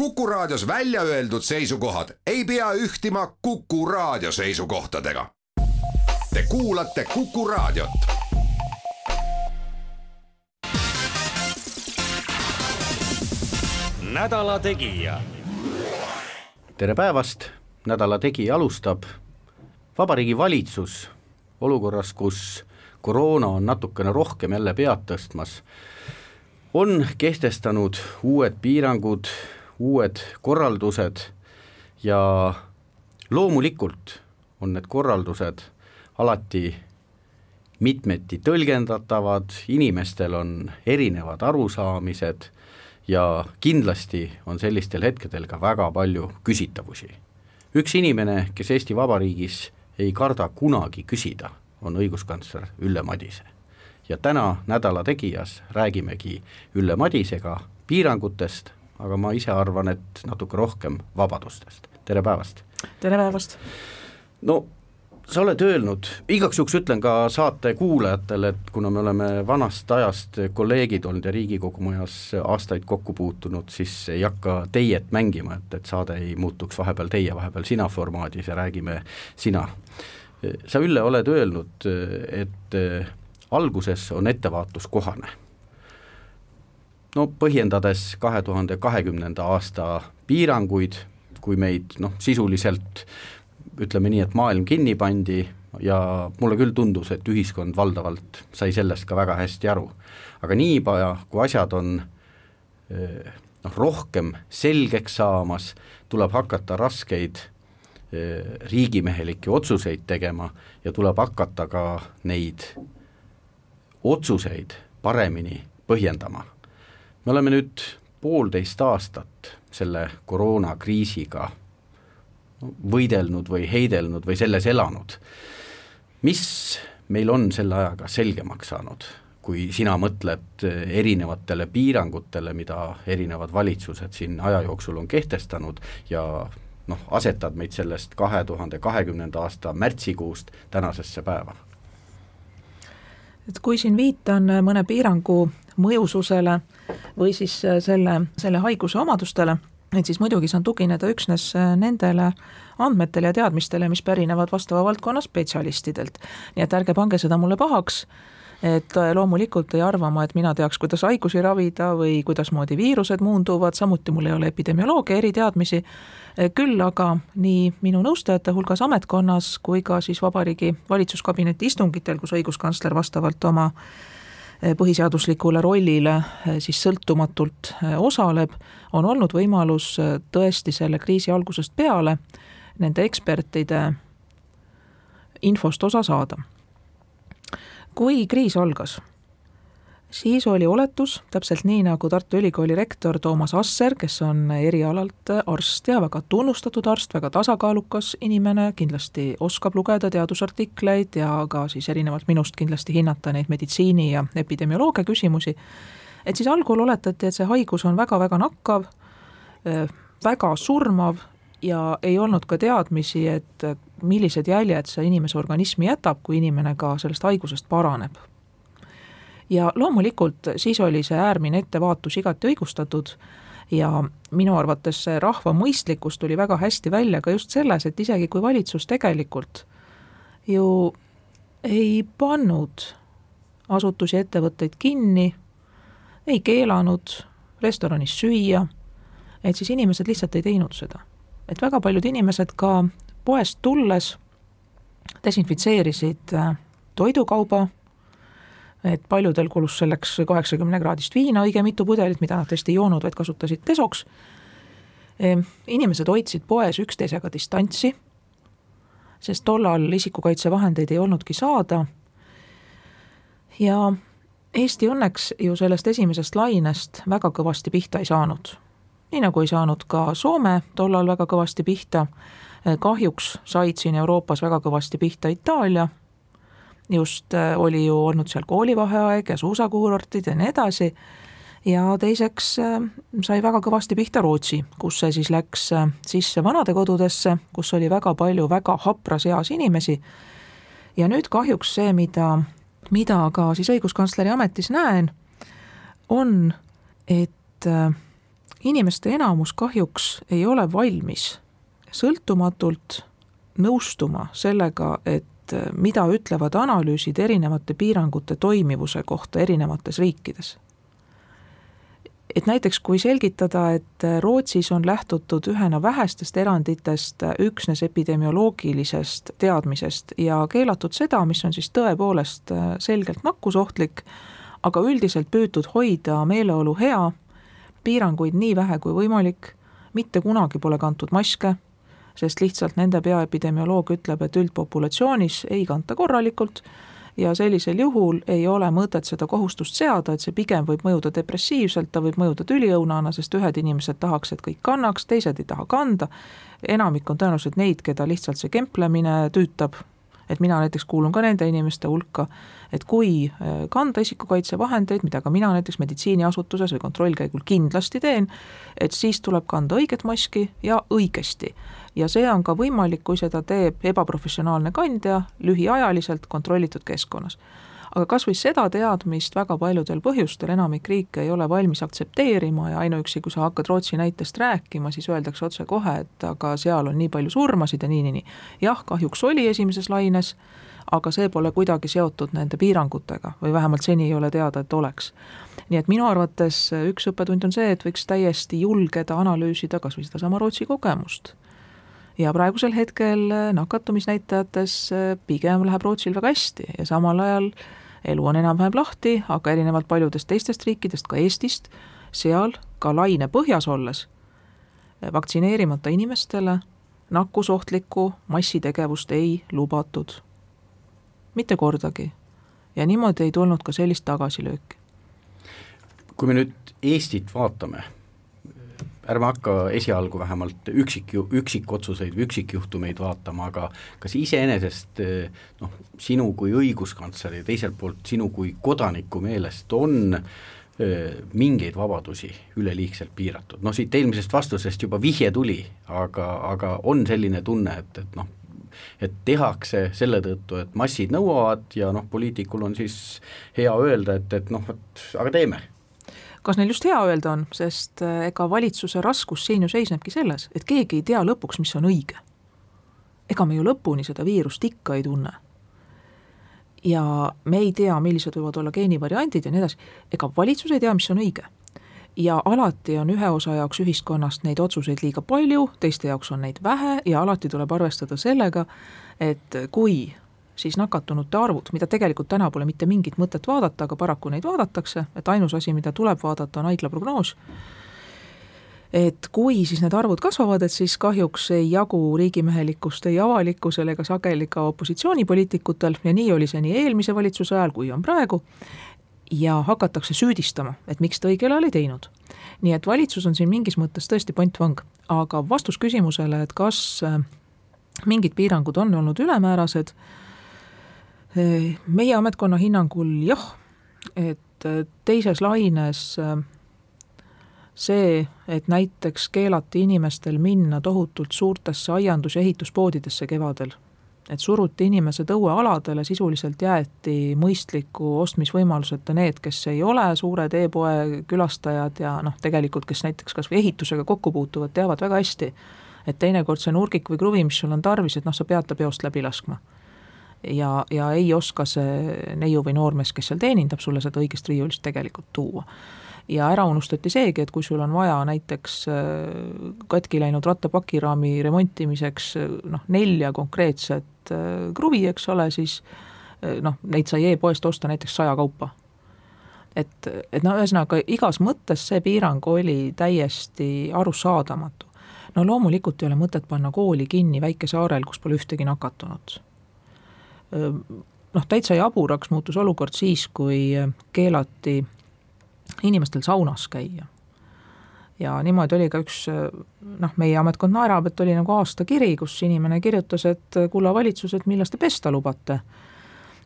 Kuku Raadios välja öeldud seisukohad ei pea ühtima Kuku Raadio seisukohtadega. Te kuulate Kuku Raadiot. nädala Tegija. tere päevast, Nädala Tegija alustab. vabariigi Valitsus olukorras, kus koroona on natukene rohkem jälle pead tõstmas, on kehtestanud uued piirangud, uued korraldused ja loomulikult on need korraldused alati mitmeti tõlgendatavad, inimestel on erinevad arusaamised ja kindlasti on sellistel hetkedel ka väga palju küsitavusi. üks inimene, kes Eesti Vabariigis ei karda kunagi küsida, on õiguskantsler Ülle Madise. ja täna Nädala Tegijas räägimegi Ülle Madisega piirangutest, aga ma ise arvan, et natuke rohkem vabadustest, tere päevast! tere päevast! no sa oled öelnud, igaks juhuks ütlen ka saate kuulajatele, et kuna me oleme vanast ajast kolleegid olnud ja Riigikogu majas aastaid kokku puutunud, siis ei hakka teiet mängima, et, et saade ei muutuks vahepeal teie, vahepeal sina formaadis ja räägime sina. sa, Ülle, oled öelnud, et alguses on ettevaatus kohane. No põhjendades kahe tuhande kahekümnenda aasta piiranguid, kui meid noh, sisuliselt ütleme nii, et maailm kinni pandi ja mulle küll tundus, et ühiskond valdavalt sai sellest ka väga hästi aru. aga niipea, kui asjad on eh, noh, rohkem selgeks saamas, tuleb hakata raskeid eh, riigimehelikke otsuseid tegema ja tuleb hakata ka neid otsuseid paremini põhjendama. Me oleme nüüd poolteist aastat selle koroonakriisiga võidelnud või heidelnud või selles elanud. mis meil on selle ajaga selgemaks saanud, kui sina mõtled erinevatele piirangutele, mida erinevad valitsused siin aja jooksul on kehtestanud ja noh, asetad meid sellest kahe tuhande kahekümnenda aasta märtsikuust tänasesse päeva? et kui siin viitan mõne piirangu mõjususele või siis selle, selle haiguse omadustele, et siis muidugi saan tugineda üksnes äh, nendele andmetele ja teadmistele, mis pärinevad vastava valdkonna spetsialistidelt. nii et ärge pange seda mulle pahaks, et äh, loomulikult ei arva ma, et mina teaks, kuidas haigusi ravida või kuidasmoodi viirused muunduvad, samuti mul ei ole epidemioloogia eriteadmisi, äh, küll aga nii minu nõustajate hulgas ametkonnas kui ka siis Vabariigi Valitsuskabineti istungitel, kus õiguskantsler vastavalt oma põhiseaduslikule rollile eh, siis sõltumatult eh, osaleb, on olnud võimalus tõesti selle kriisi algusest peale nende ekspertide infost osa saada. kui kriis algas siis oli oletus, täpselt nii, nagu Tartu Ülikooli rektor Toomas Asser, kes on erialalt arst ja väga tunnustatud arst, väga tasakaalukas inimene, kindlasti oskab lugeda teadusartikleid ja ka siis erinevalt minust kindlasti hinnata neid meditsiini ja epidemioloogia küsimusi, et siis algul oletati, et see haigus on väga-väga nakkav, väga surmav ja ei olnud ka teadmisi, et millised jäljed see inimese organismi jätab, kui inimene ka sellest haigusest paraneb ja loomulikult siis oli see äärmine ettevaatus igati õigustatud ja minu arvates see rahva mõistlikkus tuli väga hästi välja ka just selles, et isegi kui valitsus tegelikult ju ei pannud asutusi, ettevõtteid kinni, ei keelanud restoranis süüa, et siis inimesed lihtsalt ei teinud seda. et väga paljud inimesed ka poest tulles desinfitseerisid äh, toidukauba et paljudel kulus selleks kaheksakümne kraadist viina õige mitu pudelit, mida nad tõesti ei joonud, vaid kasutasid desoks. Ehm, inimesed hoidsid poes üksteisega distantsi, sest tollal isikukaitsevahendeid ei olnudki saada. ja Eesti õnneks ju sellest esimesest lainest väga kõvasti pihta ei saanud. nii nagu ei saanud ka Soome tollal väga kõvasti pihta, kahjuks said siin Euroopas väga kõvasti pihta Itaalia just äh, oli ju olnud seal koolivaheaeg ja suusakuurortid ja nii edasi, ja teiseks äh, sai väga kõvasti pihta Rootsi, kus see siis läks äh, sisse vanadekodudesse, kus oli väga palju väga hapras eas inimesi. Ja nüüd kahjuks see, mida, mida ka siis õiguskantsleri ametis näen, on, et inimeste enamus kahjuks ei ole valmis sõltumatult nõustuma sellega, et mida ütlevad analüüsid erinevate piirangute toimivuse kohta erinevates riikides? Et näiteks kui selgitada, et Rootsis on lähtutud ühena vähestest eranditest üksnes epidemioloogilisest teadmisest ja keelatud seda, mis on siis tõepoolest selgelt nakkusohtlik, aga üldiselt püütud hoida meeleolu hea, piiranguid nii vähe kui võimalik, mitte kunagi pole kantud maske, sest lihtsalt nende peaepidemioloog ütleb, et üldpopulatsioonis ei kanta korralikult ja sellisel juhul ei ole mõtet seda kohustust seada, et see pigem võib mõjuda depressiivselt, ta võib mõjuda tüliõunana, sest ühed inimesed tahaks, et kõik kannaks, teised ei taha kanda, enamik on tõenäoliselt neid, keda lihtsalt see kemplemine tüütab, et mina näiteks kuulun ka nende inimeste hulka, et kui äh, kanda isikukaitsevahendeid, mida ka mina näiteks meditsiiniasutuses või kontrollkäigul kindlasti teen, et siis tuleb kanda õiget maski ja õigesti ja see on ka võimalik, kui seda teeb ebaprofessionaalne kandja lühiajaliselt kontrollitud keskkonnas. aga kas või seda teadmist väga paljudel põhjustel enamik riike ei ole valmis aktsepteerima ja ainuüksi, kui sa hakkad Rootsi näitest rääkima, siis öeldakse otsekohe, et aga seal on nii palju surmasid ja nii, nii, nii. jah, kahjuks oli esimeses laines, aga see pole kuidagi seotud nende piirangutega või vähemalt seni ei ole teada, et oleks. nii et minu arvates üks õppetund on see, et võiks täiesti julgeda analüüsida kas või sedasama Rootsi kogemust ja praegusel hetkel äh, nakatumisnäitajates äh, pigem läheb Rootsil väga hästi ja samal ajal elu on enam-vähem lahti, aga erinevalt paljudest teistest riikidest, ka Eestist, seal ka laine põhjas olles äh, vaktsineerimata inimestele nakkusohtlikku massitegevust ei lubatud. mitte kordagi. ja niimoodi ei tulnud ka sellist tagasilööki. kui me nüüd Eestit vaatame ärme hakka esialgu vähemalt üksik, üksikotsuseid või üksikjuhtumeid vaatama, aga kas iseenesest noh, sinu kui õiguskantsleri, teiselt poolt sinu kui kodaniku meelest on mingeid vabadusi üleliigselt piiratud, noh siit eelmisest vastusest juba vihje tuli, aga, aga on selline tunne, et, et noh, et tehakse selle tõttu, et massid nõuavad ja noh, poliitikul on siis hea öelda, et, et noh, et aga teeme kas neil just hea öelda on, sest äh, ega valitsuse raskus siin ju seisnebki selles, et keegi ei tea lõpuks, mis on õige. ega me ju lõpuni seda viirust ikka ei tunne. ja me ei tea, millised võivad olla geenivariandid ja nii edasi, ega valitsus ei tea, mis on õige. ja alati on ühe osa jaoks ühiskonnast neid otsuseid liiga palju, teiste jaoks on neid vähe ja alati tuleb arvestada sellega, et kui siis nakatunute arvud, mida tegelikult täna pole mitte mingit mõtet vaadata, aga paraku neid vaadatakse, et ainus asi, mida tuleb vaadata, on haigla prognoos, et kui siis need arvud kasvavad, et siis kahjuks ei jagu riigimehelikkust ei avalikkusel ega sageli ka opositsioonipoliitikutel ja nii oli see nii eelmise valitsuse ajal, kui on praegu, ja hakatakse süüdistama, et miks ta õigel ajal ei teinud. nii et valitsus on siin mingis mõttes tõesti pantvang, aga vastus küsimusele, et kas äh, mingid piirangud on olnud ülemäärased, meie ametkonna hinnangul jah, et äh, teises laines äh, see, et näiteks keelati inimestel minna tohutult suurtesse aiandus- ja ehituspoodidesse kevadel, et suruti inimesed õuealadele, sisuliselt jäeti mõistliku ostmisvõimaluseta need, kes ei ole suured e-poe külastajad ja noh, tegelikult kes näiteks kas või ehitusega kokku puutuvad, teavad väga hästi, et teinekord see nurgik või kruvi, mis sul on tarvis, et noh, sa pead ta peost läbi laskma ja, ja ei oska see neiu või noormees, kes seal teenindab, sulle seda õigest riiulist tegelikult tuua. ja ära unustati seegi, et kui sul on vaja näiteks äh, katki läinud rattapakiraami remontimiseks noh, nelja konkreetset äh, kruvi, eks ole, siis äh, noh, neid sai e-poest osta näiteks saja kaupa et, et no ühesõnaga igas mõttes see piirang oli täiesti arusaadamatu. no loomulikult ei ole mõtet panna kooli kinni väikesaarel, kus pole ühtegi nakatunut noh, täitsa jaburaks muutus olukord siis, kui keelati inimestel saunas käia. ja niimoodi oli ka üks noh, meie ametkond naerab, et oli nagu aastakiri, kus inimene kirjutas, et kulla valitsus, et millal te pesta lubate.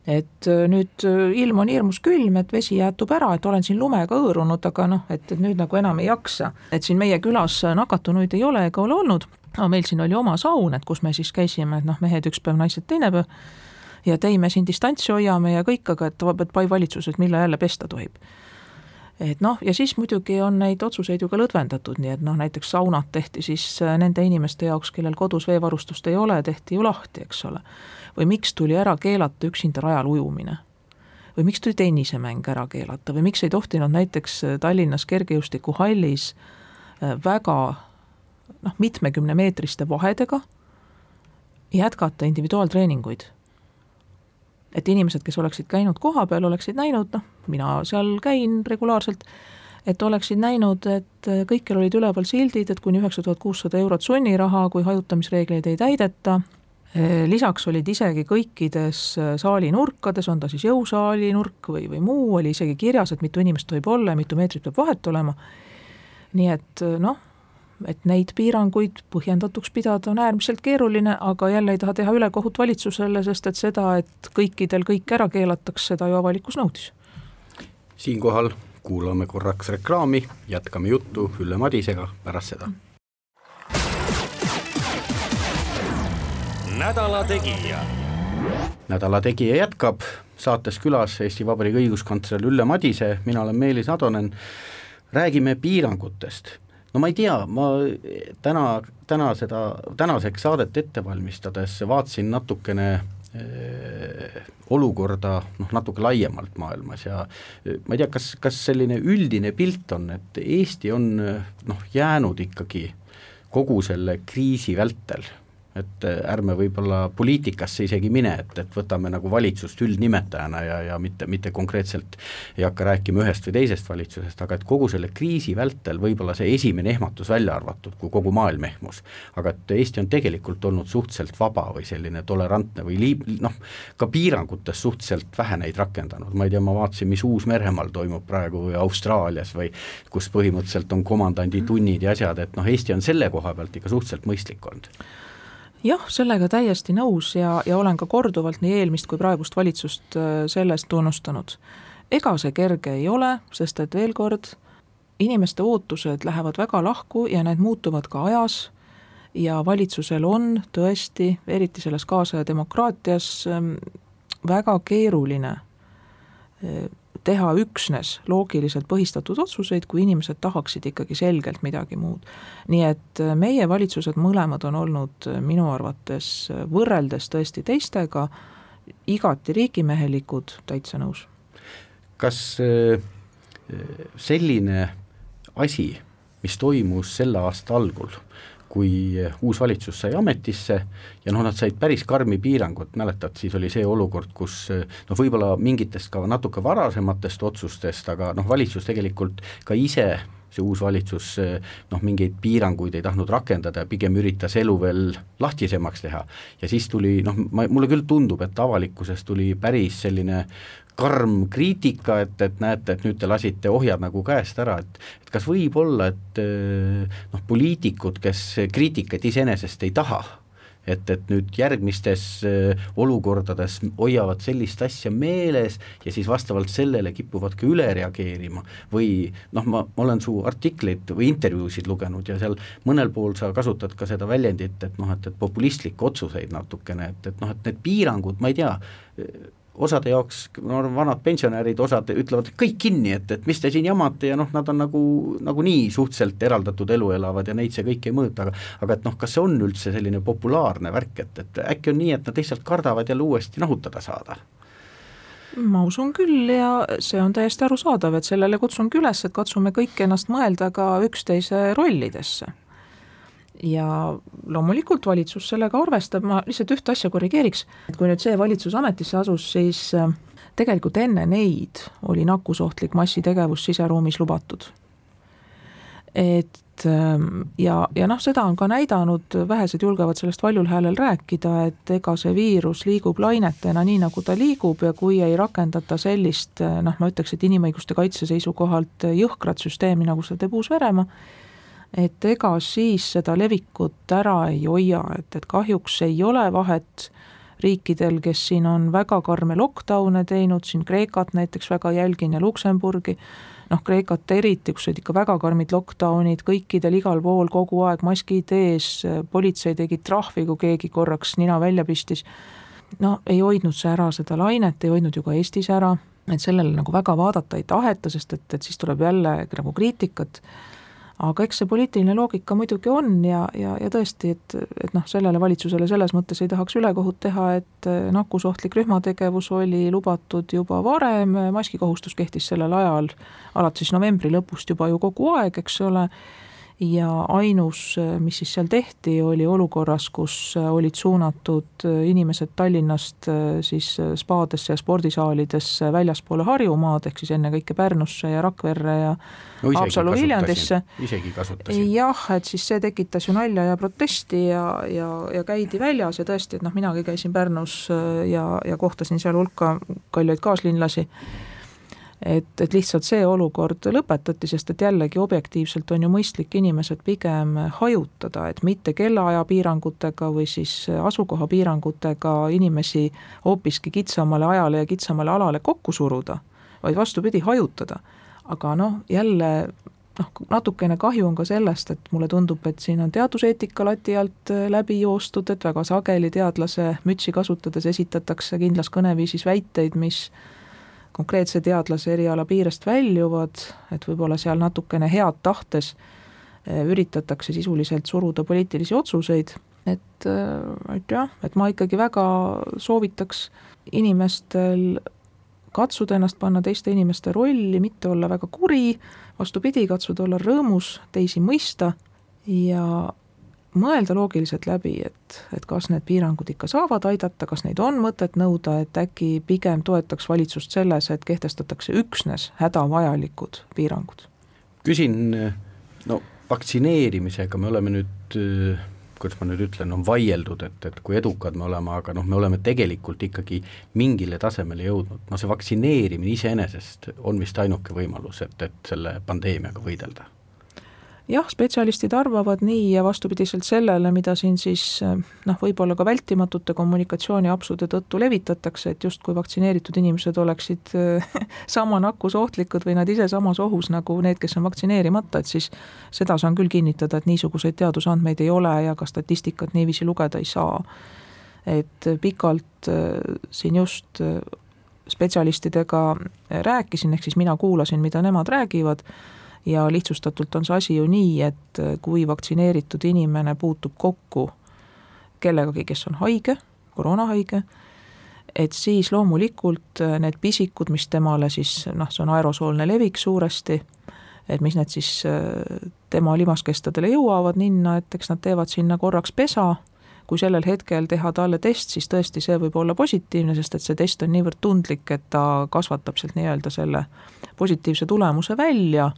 et nüüd ilm on hirmus külm, et vesi jäätub ära, et olen siin lumega hõõrunud, aga noh, et, et nüüd nagu enam ei jaksa. et siin meie külas nakatunuid ei ole ega ole olnud, aga meil siin oli oma saun, et kus me siis käisime, et noh, mehed üks päev, naised teine päev ja et ei, me siin distantsi hoiame ja kõik, aga et, pai valitsus, et millal jälle pesta tohib. et noh, ja siis muidugi on neid otsuseid ju ka lõdvendatud, nii et noh, näiteks saunad tehti siis äh, nende inimeste jaoks, kellel kodus veevarustust ei ole, tehti ju lahti, eks ole. või miks tuli ära keelata üksinda rajal ujumine? või miks tuli tennisemäng ära keelata või miks ei tohtinud näiteks äh, Tallinnas kergejõustikuhallis äh, väga noh, mitmekümnemeetriste vahedega jätkata individuaaltreeninguid et inimesed, kes oleksid käinud kohapeal, oleksid näinud, noh, mina seal käin regulaarselt, et oleksid näinud, et kõikjal olid üleval sildid, et kuni üheksa tuhat kuussada eurot sunniraha, kui hajutamisreegleid ei täideta, lisaks olid isegi kõikides saali nurkades, on ta siis jõusaali nurk või, või muu, oli isegi kirjas, et mitu inimest tohib olla ja mitu meetrit peab vahet olema, nii et noh, et neid piiranguid põhjendatuks pidada on äärmiselt keeruline, aga jälle ei taha teha ülekohut valitsusele, sest et seda, et kõikidel kõik ära keelatakse, seda ju avalikkus nõudis. siinkohal kuulame korraks reklaami, jätkame juttu Ülle Madisega pärast seda. nädala Tegija. nädala Tegija jätkab, saates külas Eesti Vabariigi õiguskantsler Ülle Madise, mina olen Meelis Atonen, räägime piirangutest no ma ei tea, ma täna, täna seda, tänaseks saadet ette valmistades vaatasin natukene äh, olukorda noh, natuke laiemalt maailmas ja eh, ma ei tea, kas, kas selline üldine pilt on, et Eesti on noh, jäänud ikkagi kogu selle kriisi vältel et äh, ärme võib-olla poliitikasse isegi mine, et, et võtame nagu valitsust üldnimetajana ja, ja mitte, mitte konkreetselt ei hakka rääkima ühest või teisest valitsusest, aga et kogu selle kriisi vältel võib-olla see esimene ehmatus välja arvatud, kui kogu maailm ehmus, aga et Eesti on tegelikult olnud suhteliselt vaba või selline tolerantne või liib-, noh, ka piirangutes suhteliselt vähe neid rakendanud, ma ei tea, ma vaatasin, mis Uus-Meremaal toimub praegu või Austraalias või kus põhimõtteliselt on komandandi tunnid ja asjad, et noh, Eesti on selle koha pealt ikka suhteliselt mõistlik olnud jah, sellega täiesti nõus ja, ja olen ka korduvalt nii eelmist kui praegust valitsust äh, sellest tunnustanud. ega see kerge ei ole, sest et veel kord, inimeste ootused lähevad väga lahku ja need muutuvad ka ajas ja valitsusel on tõesti, eriti selles kaasaja demokraatias, ähm, väga keeruline äh, teha üksnes loogiliselt põhistatud otsuseid, kui inimesed tahaksid ikkagi selgelt midagi muud. nii et äh, meie valitsused mõlemad on olnud äh, minu arvates äh, võrreldes tõesti teistega igati riigimehelikud, täitsa nõus. kas selline asi, mis toimus selle aasta algul, kui uus valitsus sai ametisse ja noh, nad said päris karmi piirangut, mäletad, siis oli see olukord, kus noh, võib-olla mingitest ka natuke varasematest otsustest, aga noh, valitsus tegelikult ka ise see uus valitsus noh, mingeid piiranguid ei tahtnud rakendada ja pigem üritas elu veel lahtisemaks teha. ja siis tuli noh, ma, mulle küll tundub, et avalikkuses tuli päris selline karm kriitika, et, et näete, et nüüd te lasite ohjad nagu käest ära, et et kas võib olla, et eh, noh, poliitikud, kes kriitikat iseenesest ei taha, et, et nüüd järgmistes eh, olukordades hoiavad sellist asja meeles ja siis vastavalt sellele kipuvad ka üle reageerima? Või noh, ma, ma olen su artikleid või intervjuusid lugenud ja seal mõnel pool sa kasutad ka seda väljendit, et noh, et, et populistlikke otsuseid natukene, et, et noh, et need piirangud, ma ei tea, osade jaoks, ma arvan, vanad pensionärid, osad ütlevad kõik kinni, et, et mis te siin jamate ja noh, nad on nagu, nagunii suhteliselt eraldatud elu elavad ja neid see kõik ei mõjuta, aga aga et noh, kas see on üldse selline populaarne värk, et, et äkki on nii, et nad lihtsalt kardavad jälle uuesti nahutada saada? ma usun küll ja see on täiesti arusaadav, et sellele kutsungi üles, et katsume kõik ennast mõelda ka üksteise rollidesse ja loomulikult valitsus sellega arvestab, ma lihtsalt ühte asja korrigeeriks, et kui nüüd see valitsus ametisse asus, siis äh, tegelikult enne neid oli nakkusohtlik massitegevus siseruumis lubatud. et ähm, ja, ja noh, seda on ka näidanud, vähesed julgevad sellest valjul häälel rääkida, et ega see viirus liigub lainetena nii, nagu ta liigub ja kui ei rakendata sellist noh, ma ütleks, et inimõiguste kaitse seisukohalt jõhkrat süsteemi, nagu seda teeb Uus-Veremaa, et ega siis seda levikut ära ei hoia, et, et kahjuks ei ole vahet riikidel, kes siin on väga karme lockdown'e teinud, siin Kreekat näiteks väga jälgin ja Luksemburgi, noh, Kreekat eriti, kus olid ikka väga karmid lockdown'id, kõikidel igal pool kogu aeg maskid ees, politsei tegi trahvi, kui keegi korraks nina välja pistis, no ei hoidnud see ära seda lainet, ei hoidnud ju ka Eestis ära et sellele nagu väga vaadata ei taheta, sest et, et siis tuleb jälle nagu kriitikat aga eks see poliitiline loogika muidugi on ja, ja, ja tõesti, et, et noh, sellele valitsusele selles mõttes ei tahaks ülekohut teha, et eh, nakkusohtlik rühmategevus oli lubatud juba varem, maskikohustus kehtis sellel ajal alates novembri lõpust juba ju kogu aeg, eks ole ja ainus, mis siis seal tehti, oli olukorras, kus olid suunatud inimesed Tallinnast siis spaadesse ja spordisaalidesse väljaspoole Harjumaad, ehk siis ennekõike Pärnusse ja Rakverre ja no, Haapsalu Viljandisse. isegi kasutasin. jah, et siis see tekitas ju nalja ja protesti ja, ja, ja käidi väljas ja tõesti, et noh, minagi käisin Pärnus ja, ja kohtasin seal hulka kalleid kaaslinlasi et, et lihtsalt see olukord lõpetati, sest et jällegi objektiivselt on ju mõistlik inimesed pigem hajutada, et mitte kellaaja piirangutega või siis asukoha piirangutega inimesi hoopiski kitsamale ajale ja kitsamale alale kokku suruda, vaid vastupidi, hajutada. aga noh, jälle noh, natukene kahju on ka sellest, et mulle tundub, et siin on teaduseetika lati alt läbi joostud, et väga sageli teadlase mütsi kasutades esitatakse kindlas kõneviisis väiteid, mis konkreetse teadlase eriala piirest väljuvad, et võib-olla seal natukene head tahtes eh, üritatakse sisuliselt suruda poliitilisi otsuseid, et, et jah, et ma ikkagi väga soovitaks inimestel katsuda ennast panna teiste inimeste rolli, mitte olla väga kuri, vastupidi, katsuda olla rõõmus, teisi mõista ja mõelda loogiliselt läbi, et, et kas need piirangud ikka saavad aidata, kas neid on mõtet nõuda, et äkki pigem toetaks valitsust selles, et kehtestatakse üksnes hädavajalikud piirangud? küsin, no vaktsineerimisega me oleme nüüd kuidas ma nüüd ütlen, on vaieldud, et, et kui edukad me oleme, aga noh, me oleme tegelikult ikkagi mingile tasemele jõudnud, no see vaktsineerimine iseenesest on vist ainuke võimalus, et, et selle pandeemiaga võidelda jah, spetsialistid arvavad nii ja vastupidiselt sellele, mida siin siis noh, võib-olla ka vältimatute kommunikatsiooniapsude tõttu levitatakse, et justkui vaktsineeritud inimesed oleksid sama nakkusohtlikud või nad ise samas ohus nagu need, kes on vaktsineerimata, et siis seda saan küll kinnitada, et niisuguseid teadusandmeid ei ole ja ka statistikat niiviisi lugeda ei saa. et pikalt siin just spetsialistidega rääkisin, ehk siis mina kuulasin, mida nemad räägivad ja lihtsustatult on see asi ju nii, et kui vaktsineeritud inimene puutub kokku kellegagi, kes on haige, koroonahaige, et siis loomulikult need pisikud, mis temale siis noh, see on aerosoolne levik suuresti, et mis need siis tema limaskestadele jõuavad ninna, et eks nad teevad sinna korraks pesa, kui sellel hetkel teha talle test, siis tõesti see võib olla positiivne, sest et see test on niivõrd tundlik, et ta kasvatab sealt nii-öelda selle positiivse tulemuse välja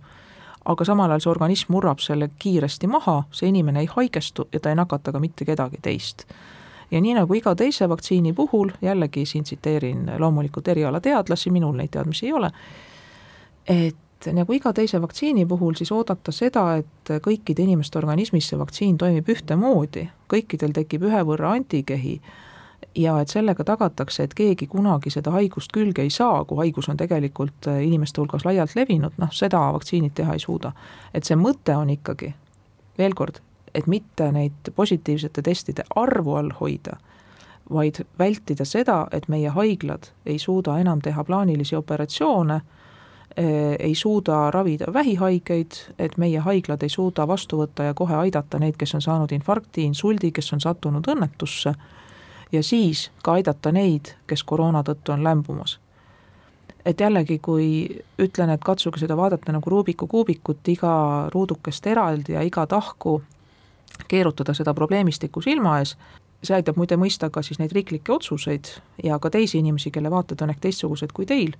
aga samal ajal see organism murrab selle kiiresti maha, see inimene ei haigestu ja ta ei nakata ka mitte kedagi teist. ja nii nagu iga teise vaktsiini puhul, jällegi siin tsiteerin loomulikult erialateadlasi, minul neid teadmisi ei ole, et nagu iga teise vaktsiini puhul, siis oodata seda, et kõikide inimeste organismis see vaktsiin toimib ühtemoodi, kõikidel tekib ühe võrra antikehi ja et sellega tagatakse, et keegi kunagi seda haigust külge ei saa, kui haigus on tegelikult äh, inimeste hulgas laialt levinud, noh seda vaktsiinid teha ei suuda. et see mõte on ikkagi, veel kord, et mitte neid positiivsete testide arvu all hoida, vaid vältida seda, et meie haiglad ei suuda enam teha plaanilisi operatsioone, äh, ei suuda ravida vähihaigeid, et meie haiglad ei suuda vastu võtta ja kohe aidata neid, kes on saanud infarkti, insuldi, kes on sattunud õnnetusse ja siis ka aidata neid, kes koroona tõttu on lämbumas. et jällegi, kui ütlen, et katsuge seda vaadata nagu Rubiku kuubikut, iga ruudukest eraldi ja iga tahku keerutada seda probleemistikku silma ees, see aitab muide mõista ka siis neid riiklikke otsuseid ja ka teisi inimesi, kelle vaated on ehk teistsugused kui teil,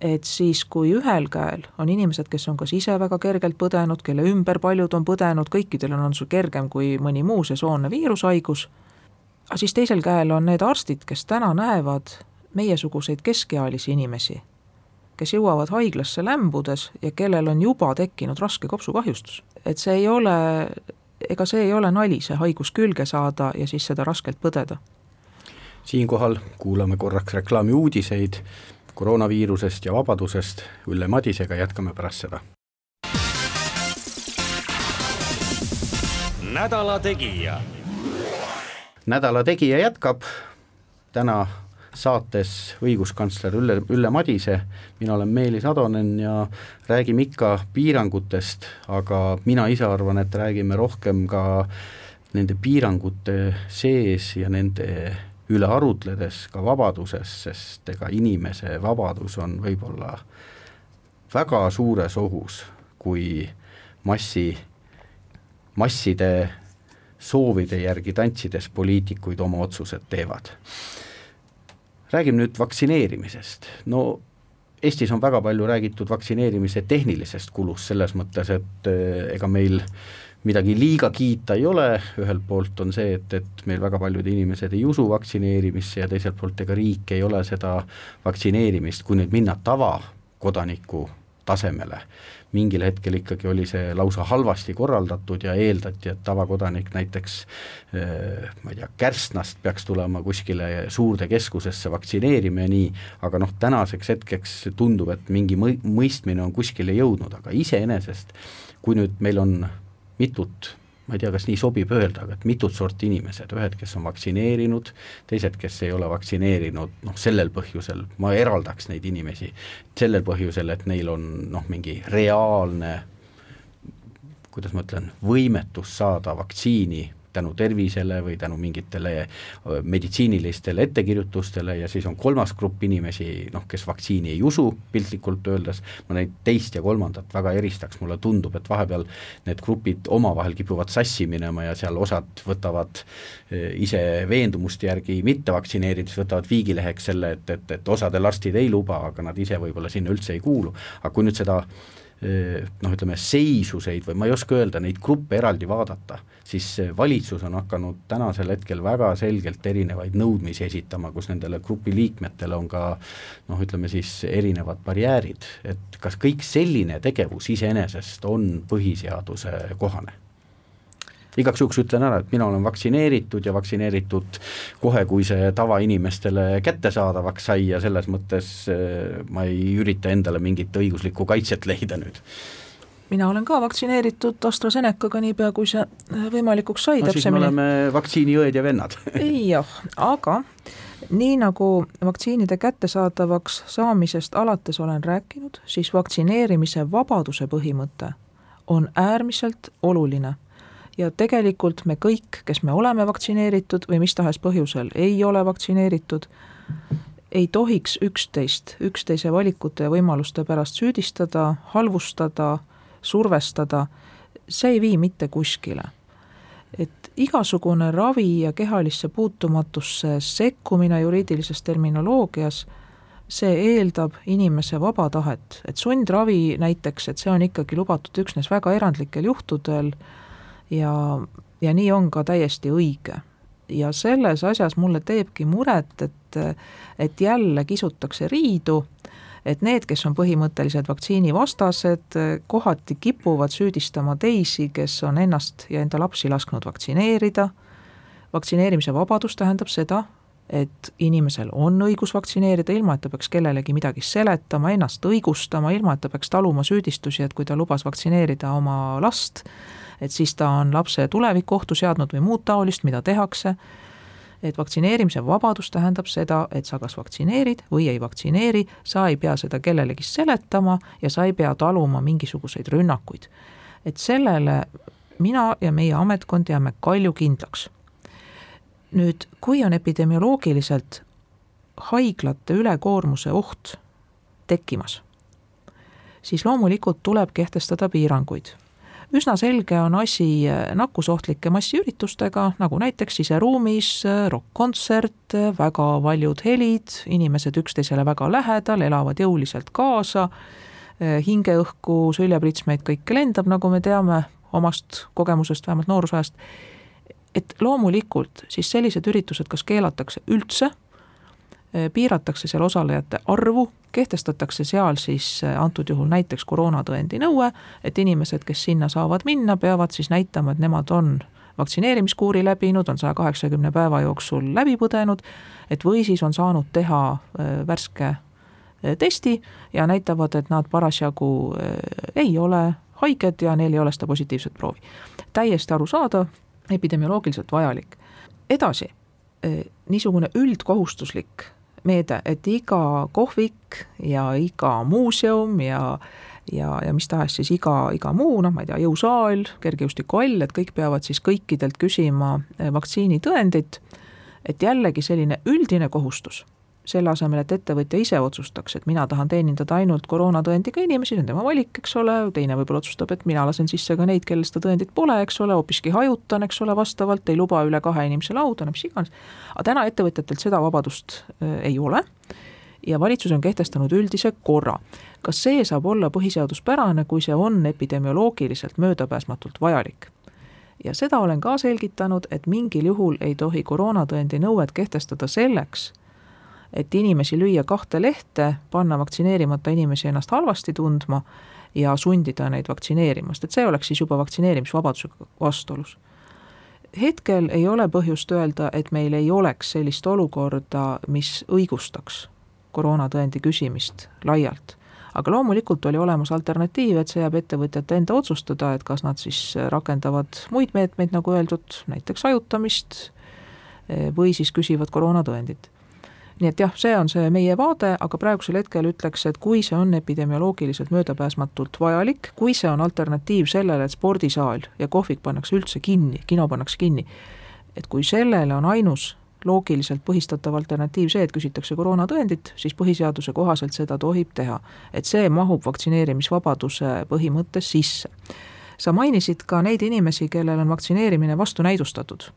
et siis, kui ühel käel on inimesed, kes on kas ise väga kergelt põdenud, kelle ümber paljud on põdenud, kõikidel on, on sul kergem kui mõni muu sesoonne viirushaigus aga siis teisel käel on need arstid, kes täna näevad meiesuguseid keskealisi inimesi, kes jõuavad haiglasse lämbudes ja kellel on juba tekkinud raske kopsukahjustus. et see ei ole, ega see ei ole nali, see haigus külge saada ja siis seda raskelt põdeda. siinkohal kuulame korraks reklaami uudiseid koroonaviirusest ja vabadusest, Ülle Madisega jätkame pärast seda. nädala Tegija nädala Tegija jätkab, täna saates õiguskantsler Ülle, Ülle Madise, mina olen Meelis Atonen ja räägime ikka piirangutest, aga mina ise arvan, et räägime rohkem ka nende piirangute sees ja nende üle arutledes ka vabadusest, sest ega inimese vabadus on võib-olla väga suures ohus, kui massi, masside soovide järgi tantsides poliitikuid oma otsused teevad. räägime nüüd vaktsineerimisest, no Eestis on väga palju räägitud vaktsineerimise tehnilisest kulust, selles mõttes, et eh, ega meil midagi liiga kiita ei ole, ühelt poolt on see, et, et meil väga paljud inimesed ei usu vaktsineerimisse ja teiselt poolt ega riik ei ole seda vaktsineerimist, kui nüüd minna tavakodaniku tasemele, mingil hetkel ikkagi oli see lausa halvasti korraldatud ja eeldati, et tavakodanik näiteks eh, ma ei tea, Kärsnast peaks tulema kuskile suurde keskusesse vaktsineerima ja nii, aga noh, tänaseks hetkeks tundub, et mingi mõi-, mõistmine on kuskile jõudnud, aga iseenesest kui nüüd meil on mitut ma ei tea, kas nii sobib öelda, aga et mitut sorti inimesed, ühed, kes on vaktsineerinud, teised, kes ei ole vaktsineerinud, noh sellel põhjusel ma eraldaks neid inimesi, sellel põhjusel, et neil on noh, mingi reaalne kuidas ma ütlen, võimetus saada vaktsiini tänu tervisele või tänu mingitele meditsiinilistele ettekirjutustele ja siis on kolmas grupp inimesi, noh, kes vaktsiini ei usu, piltlikult öeldes, ma neid teist ja kolmandat väga eristaks, mulle tundub, et vahepeal need grupid omavahel kipuvad sassi minema ja seal osad võtavad ise veendumuste järgi mitte vaktsineerides, võtavad viigileheks selle, et, et, et osadel arstid ei luba, aga nad ise võib-olla sinna üldse ei kuulu, aga kui nüüd seda noh, ütleme seisuseid või ma ei oska öelda, neid gruppe eraldi vaadata, siis valitsus on hakanud tänasel hetkel väga selgelt erinevaid nõudmisi esitama, kus nendele grupi liikmetele on ka noh, ütleme siis erinevad barjäärid, et kas kõik selline tegevus iseenesest on põhiseaduse kohane igaks juhuks ütlen ära, et mina olen vaktsineeritud ja vaktsineeritud kohe, kui see tavainimestele kättesaadavaks sai ja selles mõttes äh, ma ei ürita endale mingit õiguslikku kaitset leida nüüd. Mina olen ka vaktsineeritud AstraZenecaga niipea, kui see äh, võimalikuks sai no, täpsemini. me oleme vaktsiiniõed ja vennad. Jah, aga nii nagu vaktsiinide kättesaadavaks saamisest alates olen rääkinud, siis vaktsineerimise vabaduse põhimõte on äärmiselt oluline ja tegelikult me kõik, kes me oleme vaktsineeritud või mis tahes põhjusel ei ole vaktsineeritud, ei tohiks üksteist üksteise valikute ja võimaluste pärast süüdistada, halvustada, survestada, see ei vii mitte kuskile. et igasugune ravi ja kehalisse puutumatusse sekkumine juriidilises terminoloogias, see eeldab inimese vaba tahet, et sundravi näiteks, et see on ikkagi lubatud üksnes väga erandlikel juhtudel ja, ja nii on ka täiesti õige. ja selles asjas mulle teebki muret, et, et jälle kisutakse riidu, et need, kes on põhimõttelised vaktsiinivastased, kohati kipuvad süüdistama teisi, kes on ennast ja enda lapsi lasknud vaktsineerida, vaktsineerimise vabadus tähendab seda, et inimesel on õigus vaktsineerida, ilma et ta peaks kellelegi midagi seletama, ennast õigustama, ilma et ta peaks taluma süüdistusi, et kui ta lubas vaktsineerida oma last, et siis ta on lapse tulevikku ohtu seadnud või muud taolist, mida tehakse, et vaktsineerimise vabadus tähendab seda, et sa kas vaktsineerid või ei vaktsineeri, sa ei pea seda kellelegi seletama ja sa ei pea taluma mingisuguseid rünnakuid. et sellele mina ja meie ametkond jääme kaljukindlaks. nüüd, kui on epidemioloogiliselt haiglate ülekoormuse oht tekkimas, siis loomulikult tuleb kehtestada piiranguid üsna selge on asi äh, nakkusohtlike massiüritustega, nagu näiteks siseruumis äh, rokk-kontsert, äh, väga valjud helid, inimesed üksteisele väga lähedal, elavad jõuliselt kaasa, hingeõhku, süljepritsmeid kõike lendab, nagu me teame omast kogemusest, vähemalt noorusajast, et loomulikult siis sellised üritused kas keelatakse üldse piiratakse seal osalejate arvu, kehtestatakse seal siis äh, antud juhul näiteks koroonatõendi nõue, et inimesed, kes sinna saavad minna, peavad siis näitama, et nemad on vaktsineerimiskuuri läbinud, on saja kaheksakümne päeva jooksul läbi põdenud, et või siis on saanud teha äh, värske testi ja näitavad, et nad parasjagu ei ole haiged ja neil ei ole seda positiivset proovi. täiesti arusaadav, epidemioloogiliselt vajalik. edasi, niisugune üldkohustuslik meede, et iga kohvik ja iga muuseum ja ja, ja mis tahes siis iga, iga muu, noh, ma ei tea, jõusaal, kergejõustikuhall, et kõik peavad siis kõikidelt küsima eh, vaktsiinitõendit, et jällegi selline üldine kohustus selle asemel, et ettevõtja ise otsustaks, et mina tahan teenindada ainult koroonatõendiga inimesi, see on tema valik, eks ole, teine võib-olla otsustab, et mina lasen sisse ka neid, kellel seda tõendit pole, eks ole, hoopiski hajutan, eks ole, vastavalt, ei luba üle kahe inimese lauda, no mis iganes. aga täna ettevõtjatelt seda vabadust äh, ei ole ja valitsus on kehtestanud üldise korra. kas see saab olla põhiseaduspärane, kui see on epidemioloogiliselt möödapääsmatult vajalik? ja seda olen ka selgitanud, et mingil juhul ei tohi koroonatõendi nõuet kehtestada selleks, et inimesi lüüa kahte lehte, panna vaktsineerimata inimesi ennast halvasti tundma ja sundida neid vaktsineerimast, et see oleks siis juba vaktsineerimisvabadusega vastuolus. hetkel ei ole põhjust öelda, et meil ei oleks sellist olukorda, mis õigustaks koroonatõendi küsimist laialt. aga loomulikult oli olemas alternatiiv, et see jääb ettevõtjate enda otsustada, et kas nad siis rakendavad muid meetmeid, nagu öeldud, näiteks hajutamist, või siis küsivad koroonatõendit nii et jah, see on see meie vaade, aga praegusel hetkel ütleks, et kui see on epidemioloogiliselt möödapääsmatult vajalik, kui see on alternatiiv sellele, et spordisaal ja kohvik pannakse üldse kinni, kino pannakse kinni, et kui sellele on ainus loogiliselt põhistatav alternatiiv see, et küsitakse koroonatõendit, siis põhiseaduse kohaselt seda tohib teha. et see mahub vaktsineerimisvabaduse põhimõtte sisse. sa mainisid ka neid inimesi, kellel on vaktsineerimine vastunäidustatud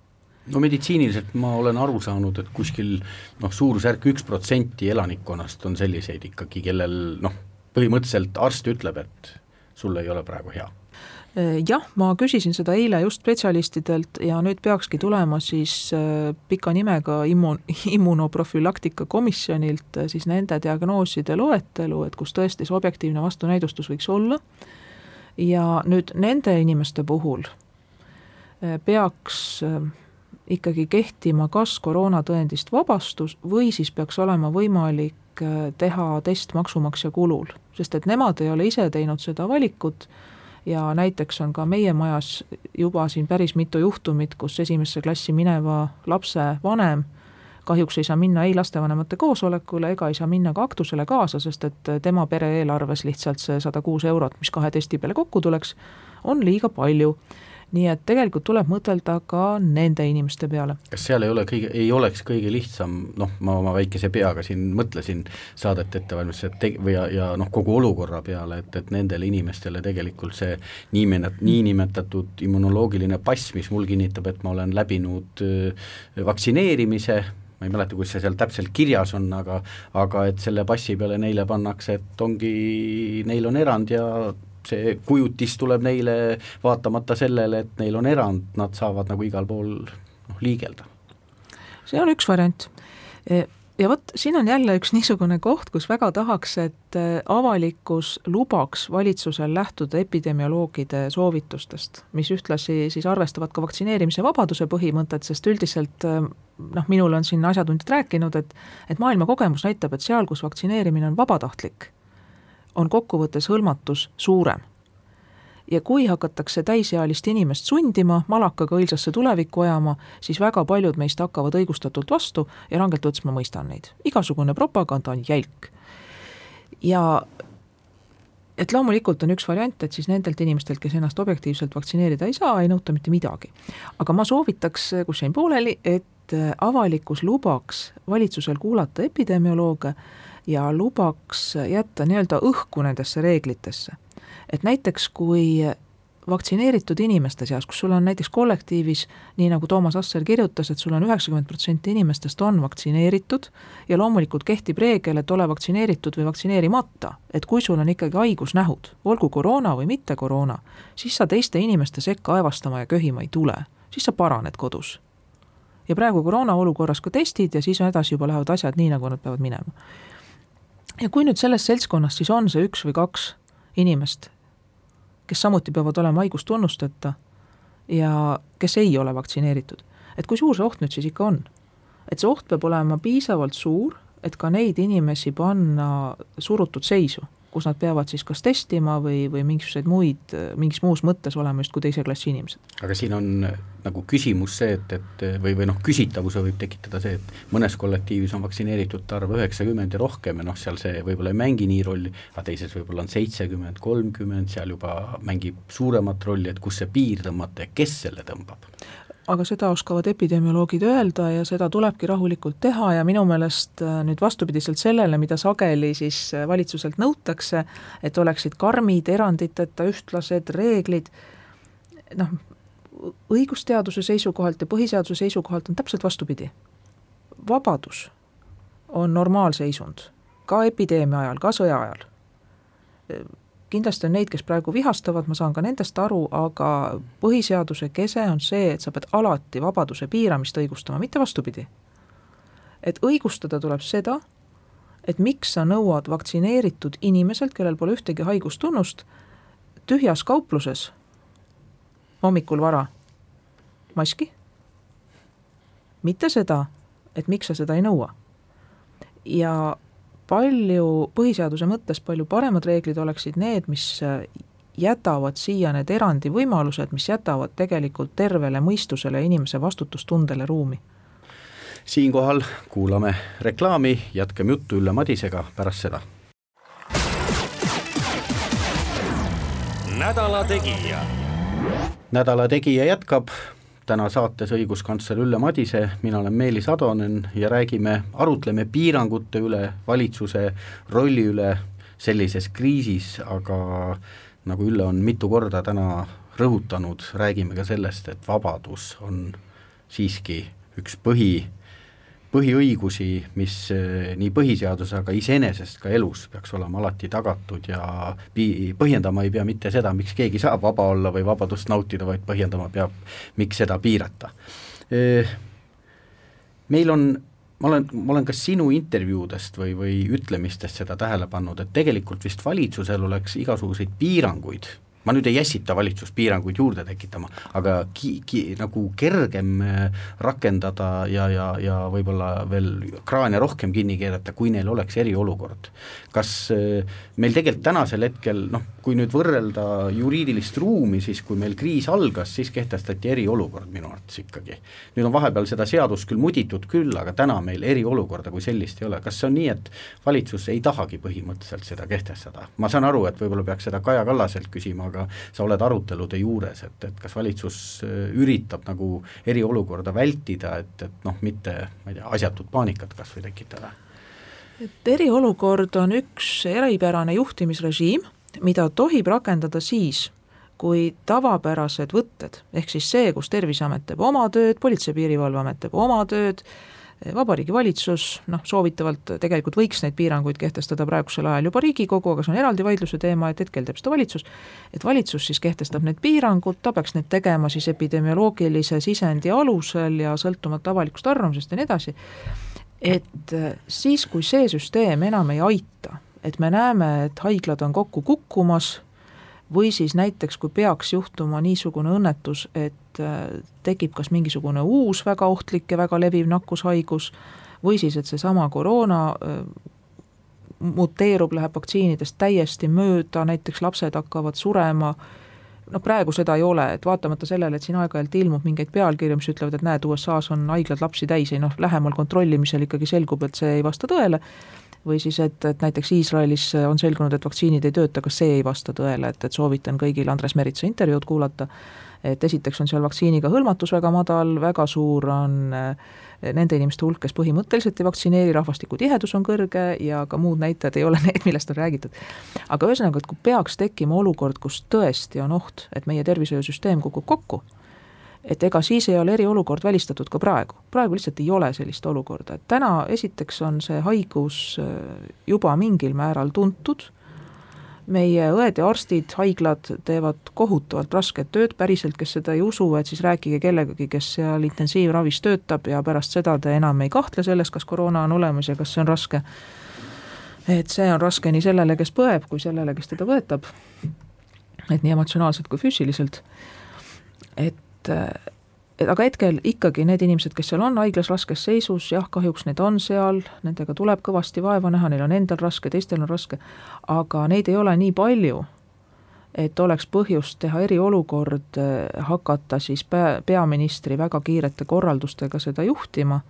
no meditsiiniliselt ma olen aru saanud, et kuskil noh, suurusjärk üks protsenti elanikkonnast on selliseid ikkagi, kellel noh, põhimõtteliselt arst ütleb, et sul ei ole praegu hea. Jah, ma küsisin seda eile just spetsialistidelt ja nüüd peakski tulema siis äh, pika nimega immu-, immunoprofülaktika komisjonilt äh, siis nende diagnooside loetelu, et kus tõesti see objektiivne vastunäidustus võiks olla, ja nüüd nende inimeste puhul äh, peaks ikkagi kehtima kas koroonatõendist vabastus või siis peaks olema võimalik äh, teha test maksumaksja kulul, sest et nemad ei ole ise teinud seda valikut ja näiteks on ka meie majas juba siin päris mitu juhtumit, kus esimesse klassi mineva lapse vanem kahjuks ei saa minna ei lastevanemate koosolekule ega ei saa minna ka aktusele kaasa, sest et tema pere eelarves lihtsalt see sada kuus eurot, mis kahe testi peale kokku tuleks, on liiga palju nii et tegelikult tuleb mõtelda ka nende inimeste peale. kas seal ei ole kõige, ei oleks kõige lihtsam, noh, ma oma väikese peaga siin mõtlesin saadet ette valmistades, et või ja, ja noh, kogu olukorra peale, et, et nendele inimestele tegelikult see niimenet-, niinimetatud immunoloogiline pass, mis mul kinnitab, et ma olen läbinud vaktsineerimise, ma ei mäleta, kus see seal täpselt kirjas on, aga aga et selle passi peale neile pannakse, et ongi, neil on erand ja see kujutis tuleb neile vaatamata sellele, et neil on erand, nad saavad nagu igal pool noh, liigelda. see on üks variant e, ja vot siin on jälle üks niisugune koht, kus väga tahaks, et e, avalikkus lubaks valitsusel lähtuda epidemioloogide soovitustest, mis ühtlasi siis arvestavad ka vaktsineerimise vabaduse põhimõtet, sest üldiselt e, noh, minule on siin asjatundjad rääkinud, et et maailma kogemus näitab, et seal, kus vaktsineerimine on vabatahtlik, on kokkuvõttes hõlmatus suurem. ja kui hakatakse täisealist inimest sundima, malakaga õilsasse tulevikku ajama, siis väga paljud meist hakkavad õigustatult vastu ja rangelt võttes ma mõistan neid. igasugune propaganda on jälk. ja et loomulikult on üks variant, et siis nendelt inimestelt, kes ennast objektiivselt vaktsineerida ei saa, ei nõuta mitte midagi. aga ma soovitaks, kus jäin pooleli, et avalikkus lubaks valitsusel kuulata epidemiolooge ja lubaks jätta nii-öelda õhku nendesse reeglitesse. et näiteks kui vaktsineeritud inimeste seas, kus sul on näiteks kollektiivis, nii nagu Toomas Asser kirjutas, et sul on üheksakümmend protsenti inimestest on vaktsineeritud ja loomulikult kehtib reegel, et ole vaktsineeritud või vaktsineerimata, et kui sul on ikkagi haigusnähud, olgu koroona või mitte koroona, siis sa teiste inimeste sekka aevastama ja köhima ei tule, siis sa paraned kodus. ja praegu koroona olukorras ka testid ja siis edasi juba lähevad asjad nii, nagu nad peavad minema ja kui nüüd selles seltskonnas siis on see üks või kaks inimest, kes samuti peavad olema haigustunnusteta ja kes ei ole vaktsineeritud, et kui suur see oht nüüd siis ikka on? et see oht peab olema piisavalt suur, et ka neid inimesi panna surutud seisu, kus nad peavad siis kas testima või, või mingisuguseid muid, mingis muus mõttes olema justkui teise klassi inimesed. aga siin on nagu küsimus see, et, et või, või noh, küsitavuse võib tekitada see, et mõnes kollektiivis on vaktsineeritute arv üheksakümmend ja rohkem ja noh, seal see võib-olla ei mängi nii rolli, aga teises võib-olla on seitsekümmend, kolmkümmend, seal juba mängib suuremat rolli, et kus see piir tõmmata ja kes selle tõmbab? Aga seda oskavad epidemioloogid öelda ja seda tulebki rahulikult teha ja minu meelest äh, nüüd vastupidiselt sellele, mida sageli siis äh, valitsuselt nõutakse, et oleksid karmid, eranditeta ühtlased reeglid, noh, õigusteaduse seisukohalt ja põhiseaduse seisukohalt on täpselt vastupidi. vabadus on normaalseisund, ka epideemia ajal, ka sõja ajal. Kindlasti on neid, kes praegu vihastavad, ma saan ka nendest aru, aga põhiseaduse kese on see, et sa pead alati vabaduse piiramist õigustama, mitte vastupidi. et õigustada tuleb seda, et miks sa nõuad vaktsineeritud inimeselt, kellel pole ühtegi haigustunnust, tühjas kaupluses hommikul vara maski. mitte seda, et miks sa seda ei nõua. ja palju, põhiseaduse mõttes palju paremad reeglid oleksid need, mis jätavad siia need erandivõimalused, mis jätavad tegelikult tervele mõistusele ja inimese vastutustundele ruumi. siinkohal kuulame reklaami, jätkame juttu Ülle Madisega pärast seda. nädala Tegija nädala Tegija jätkab, täna saates õiguskantsler Ülle Madise, mina olen Meelis Atonen ja räägime, arutleme piirangute üle, valitsuse rolli üle sellises kriisis, aga nagu Ülle on mitu korda täna rõhutanud, räägime ka sellest, et vabadus on siiski üks põhi põhiõigusi, mis eh, nii põhiseaduse, aga iseenesest ka elus peaks olema alati tagatud ja pi-, põhjendama ei pea mitte seda, miks keegi saab vaba olla või vabadust nautida, vaid põhjendama peab, miks seda piirata. Eh, meil on ma olen, ma olen ka sinu intervjuudest või, või ütlemistest seda tähele pannud, et tegelikult vist valitsusel oleks igasuguseid piiranguid ma nüüd ei ässita valitsust piiranguid juurde tekitama, aga ki-, ki-, nagu kergem äh, rakendada ja, ja, ja võib-olla veel kraane rohkem kinni keerata, kui neil oleks eriolukord. kas äh, meil tegelikult tänasel hetkel noh, kui nüüd võrrelda juriidilist ruumi, siis kui meil kriis algas, siis kehtestati eriolukord minu arvates ikkagi. nüüd on vahepeal seda seadust küll muditud küll, aga täna meil eriolukorda kui sellist ei ole, kas see on nii, et valitsus ei tahagi põhimõtteliselt seda kehtestada? ma saan aru, et võib-olla peaks seda Kaja Kallaselt küsima, aga sa oled arutelude juures, et, et kas valitsus äh, üritab nagu eriolukorda vältida, et, et noh, mitte ma ei tea, asjatut paanikat kas või tekitada? et eriolukord on üks eripärane juhtimisrežiim, mida tohib rakendada siis, kui tavapärased võtted, ehk siis see, kus Terviseamet teeb oma tööd, Politsei- ja Piirivalveamet teeb oma tööd, Vabariigi Valitsus, noh soovitavalt tegelikult võiks neid piiranguid kehtestada praegusel ajal juba Riigikogu, aga see on eraldi vaidluse teema, et hetkel teeb seda valitsus, et valitsus siis kehtestab need piirangud, ta peaks need tegema siis epidemioloogilise sisendi alusel ja sõltumata avalikust arvamusest ja nii edasi, et siis, kui see süsteem enam ei aita, et me näeme, et haiglad on kokku kukkumas, või siis näiteks, kui peaks juhtuma niisugune õnnetus, et äh, tekib kas mingisugune uus väga ohtlik ja väga leviv nakkushaigus või siis, et seesama koroona äh, muteerub, läheb vaktsiinidest täiesti mööda, näiteks lapsed hakkavad surema, noh praegu seda ei ole, et vaatamata sellele, et siin aeg-ajalt ilmub mingeid pealkirju, mis ütlevad, et näed, USA-s on haiglad lapsi täis, ei noh, lähemal kontrollimisel ikkagi selgub, et see ei vasta tõele, või siis, et, et näiteks Iisraelis on selgunud, et vaktsiinid ei tööta, ka see ei vasta tõele, et, et soovitan kõigil Andres Meritsa intervjuud kuulata, et esiteks on seal vaktsiiniga hõlmatus väga madal, väga suur on eh, nende inimeste hulk, kes põhimõtteliselt ei vaktsineeri, rahvastiku tihedus on kõrge ja ka muud näitajad ei ole need, millest on räägitud. aga ühesõnaga, et kui peaks tekkima olukord, kus tõesti on oht, et meie tervishoiusüsteem kukub kokku, et ega siis ei ole eriolukord välistatud ka praegu, praegu lihtsalt ei ole sellist olukorda, et täna esiteks on see haigus äh, juba mingil määral tuntud, meie õed ja arstid, haiglad teevad kohutavalt rasket tööd, päriselt, kes seda ei usu, et siis rääkige kellegagi, kes seal intensiivravis töötab ja pärast seda te enam ei kahtle selles, kas koroona on olemas ja kas see on raske. et see on raske nii sellele, kes põeb, kui sellele, kes teda võetab. et nii emotsionaalselt kui füüsiliselt. et aga hetkel ikkagi need inimesed, kes seal on haiglas raskes seisus, jah, kahjuks need on seal, nendega tuleb kõvasti vaeva näha, neil on endal raske, teistel on raske, aga neid ei ole nii palju, et oleks põhjust teha eriolukord, hakata siis pea, peaministri väga kiirete korraldustega seda juhtima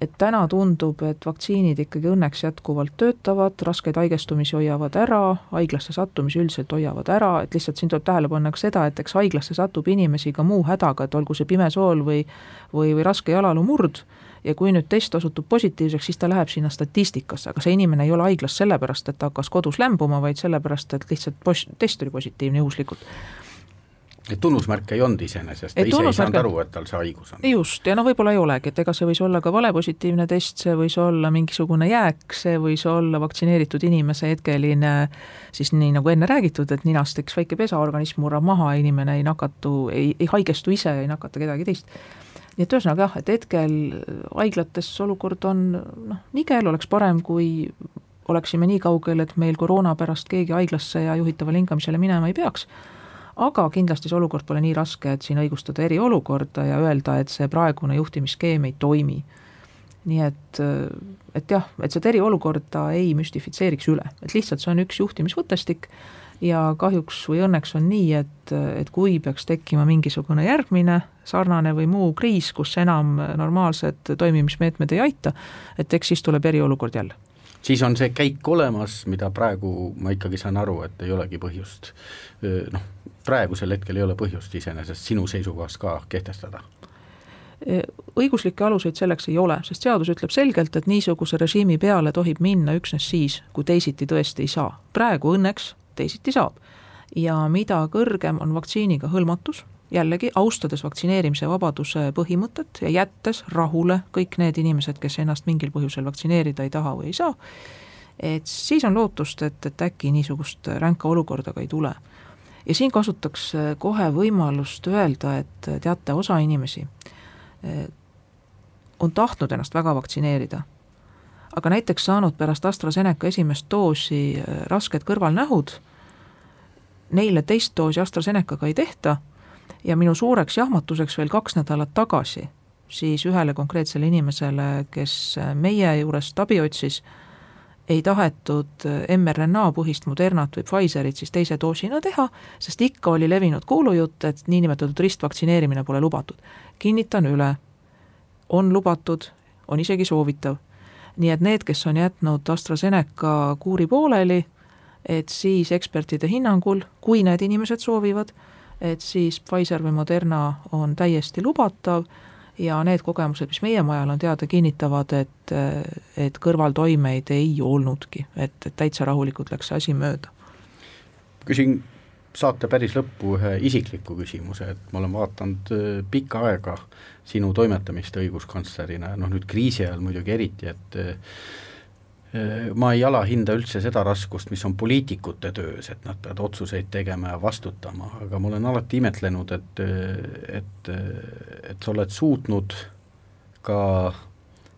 et täna tundub, et vaktsiinid ikkagi õnneks jätkuvalt töötavad, raskeid haigestumisi hoiavad ära, haiglasse sattumisi üldiselt hoiavad ära, et lihtsalt siin tuleb tähele panna ka seda, et eks haiglasse satub inimesi ka muu hädaga, et olgu see pime sool või või, või raske jalalumurd, ja kui nüüd test osutub positiivseks, siis ta läheb sinna statistikasse, aga see inimene ei ole haiglas sellepärast, et ta hakkas kodus lämbuma, vaid sellepärast, et lihtsalt pos-, test oli positiivne juhuslikult et tunnusmärke ei olnud iseenesest, ta ise ei saanud aru, et tal see haigus on. just, ja no võib-olla ei olegi, et ega see võis olla ka valepositiivne test, see võis olla mingisugune jääk, see võis olla vaktsineeritud inimese hetkeline siis nii, nagu enne räägitud, et ninast tekkis väike pesa, organism murrab maha, inimene ei nakatu, ei, ei haigestu ise, ei nakata kedagi teist. nii et ühesõnaga jah, et hetkel haiglates olukord on noh, nigel, oleks parem, kui oleksime nii kaugel, et meil koroona pärast keegi haiglasse ja juhitavale hingamisele minema ei peaks aga kindlasti see olukord pole nii raske, et siin õigustada eriolukorda ja öelda, et see praegune juhtimisskeem ei toimi. nii et, et jah, et seda eriolukorda ei müstifitseeriks üle, et lihtsalt see on üks juhtimisvõttestik ja kahjuks või õnneks on nii, et, et kui peaks tekkima mingisugune järgmine sarnane või muu kriis, kus enam normaalsed toimimismeetmed ei aita, et eks siis tuleb eriolukord jälle siis on see käik olemas, mida praegu ma ikkagi saan aru, et ei olegi põhjust noh, praegusel hetkel ei ole põhjust iseenesest sinu seisukohast ka kehtestada õiguslikke aluseid selleks ei ole, sest seadus ütleb selgelt, et niisuguse režiimi peale tohib minna üksnes siis, kui teisiti tõesti ei saa. praegu õnneks teisiti saab. ja mida kõrgem on vaktsiiniga hõlmatus, jällegi austades vaktsineerimise vabaduse põhimõtet ja jättes rahule kõik need inimesed, kes ennast mingil põhjusel vaktsineerida ei taha või ei saa, et siis on lootust, et, et äkki niisugust ränka olukorda ka ei tule. ja siin kasutaks kohe võimalust öelda, et teate, osa inimesi eh, on tahtnud ennast väga vaktsineerida, aga näiteks saanud pärast AstraZeneca esimest doosi rasked kõrvalnähud, neile teist doosi AstraZenecaga ei tehta ja minu suureks jahmatuseks veel kaks nädalat tagasi, siis ühele konkreetsele inimesele, kes meie juurest abi otsis, ei tahetud mRNA põhist Modernat või Pfizerit siis teise doosina teha, sest ikka oli levinud kuulujutt, et niinimetatud ristvaktsineerimine pole lubatud. kinnitan üle, on lubatud, on isegi soovitav. nii et need, kes on jätnud AstraZeneca kuuri pooleli, et siis ekspertide hinnangul, kui need inimesed soovivad, et siis Pfizer või Moderna on täiesti lubatav ja need kogemused, mis meie majal on teada, kinnitavad, et, et kõrvaltoimeid ei olnudki, et, et täitsa rahulikult läks see asi mööda. küsin saate päris lõppu ühe isikliku küsimuse, et ma olen vaadanud äh, pikka aega sinu toimetamist õiguskantslerina ja noh, nüüd kriisi ajal muidugi eriti, et ma ei alahinda üldse seda raskust, mis on poliitikute töös, et nad peavad otsuseid tegema ja vastutama, aga ma olen alati imetlenud, et, et, et sa oled suutnud ka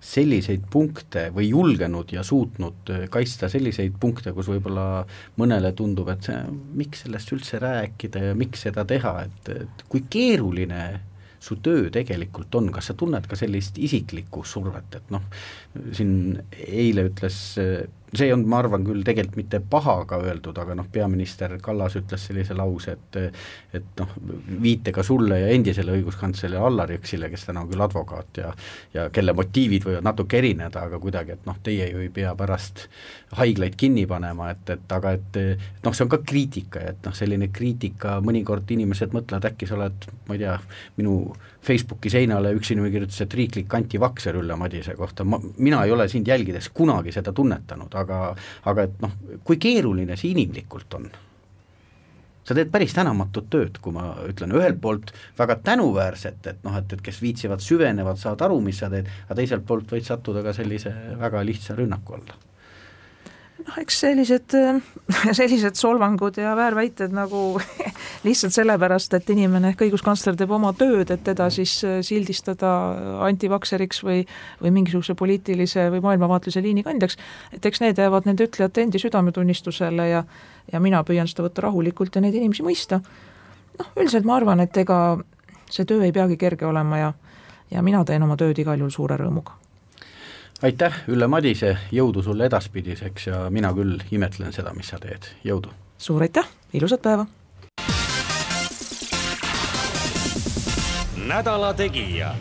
selliseid punkte või julgenud ja suutnud kaitsta selliseid punkte, kus võib-olla mõnele tundub, et see, miks sellest üldse rääkida ja miks seda teha, et, et kui keeruline su töö tegelikult on, kas sa tunned ka sellist isiklikku survet, et noh, siin eile ütles see ei olnud, ma arvan küll tegelikult mitte pahaga öeldud, aga noh, peaminister Kallas ütles sellise lause, et et noh, viitega sulle ja endisele õiguskantslerile Allar Jõksile, kes täna on küll advokaat ja ja kelle motiivid võivad natuke erineda, aga kuidagi, et noh, teie ju ei pea pärast haiglaid kinni panema, et, et aga et noh, see on ka kriitika ja et noh, selline kriitika, mõnikord inimesed mõtlevad, äkki sa oled, ma ei tea, minu Facebooki seinale üks inimene kirjutas, et riiklik antivakser Ülle Madise kohta, ma, mina ei ole sind jälgides kunagi seda tunnetanud, aga aga et noh, kui keeruline see inimlikult on? sa teed päris tänamatut tööd, kui ma ütlen, ühelt poolt väga tänuväärset, et noh, et, et kes viitsivad, süvenevad, saavad aru, mis sa teed, aga teiselt poolt võid sattuda ka sellise väga lihtsa rünnaku alla noh, eks sellised, sellised solvangud ja väärväited nagu lihtsalt sellepärast, et inimene ehk õiguskantsler teeb oma tööd, et teda siis äh, sildistada antivakseriks või või mingisuguse poliitilise või maailmavaatelise liini kandjaks, et eks need jäävad nende ütlejate endi südametunnistusele ja ja mina püüan seda võtta rahulikult ja neid inimesi mõista. noh, üldiselt ma arvan, et ega see töö ei peagi kerge olema ja, ja mina teen oma tööd igal juhul suure rõõmuga. Aitäh, Ülle Madise, jõudu sulle edaspidiseks ja mina küll imetlen seda, mis sa teed, jõudu! suur aitäh, ilusat päeva! nädala Tegija